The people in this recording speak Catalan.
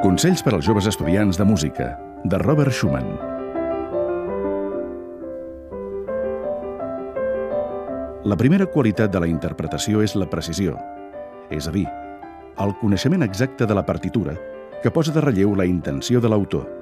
Consells per als joves estudiants de música, de Robert Schumann. La primera qualitat de la interpretació és la precisió, és a dir, el coneixement exacte de la partitura que posa de relleu la intenció de l'autor.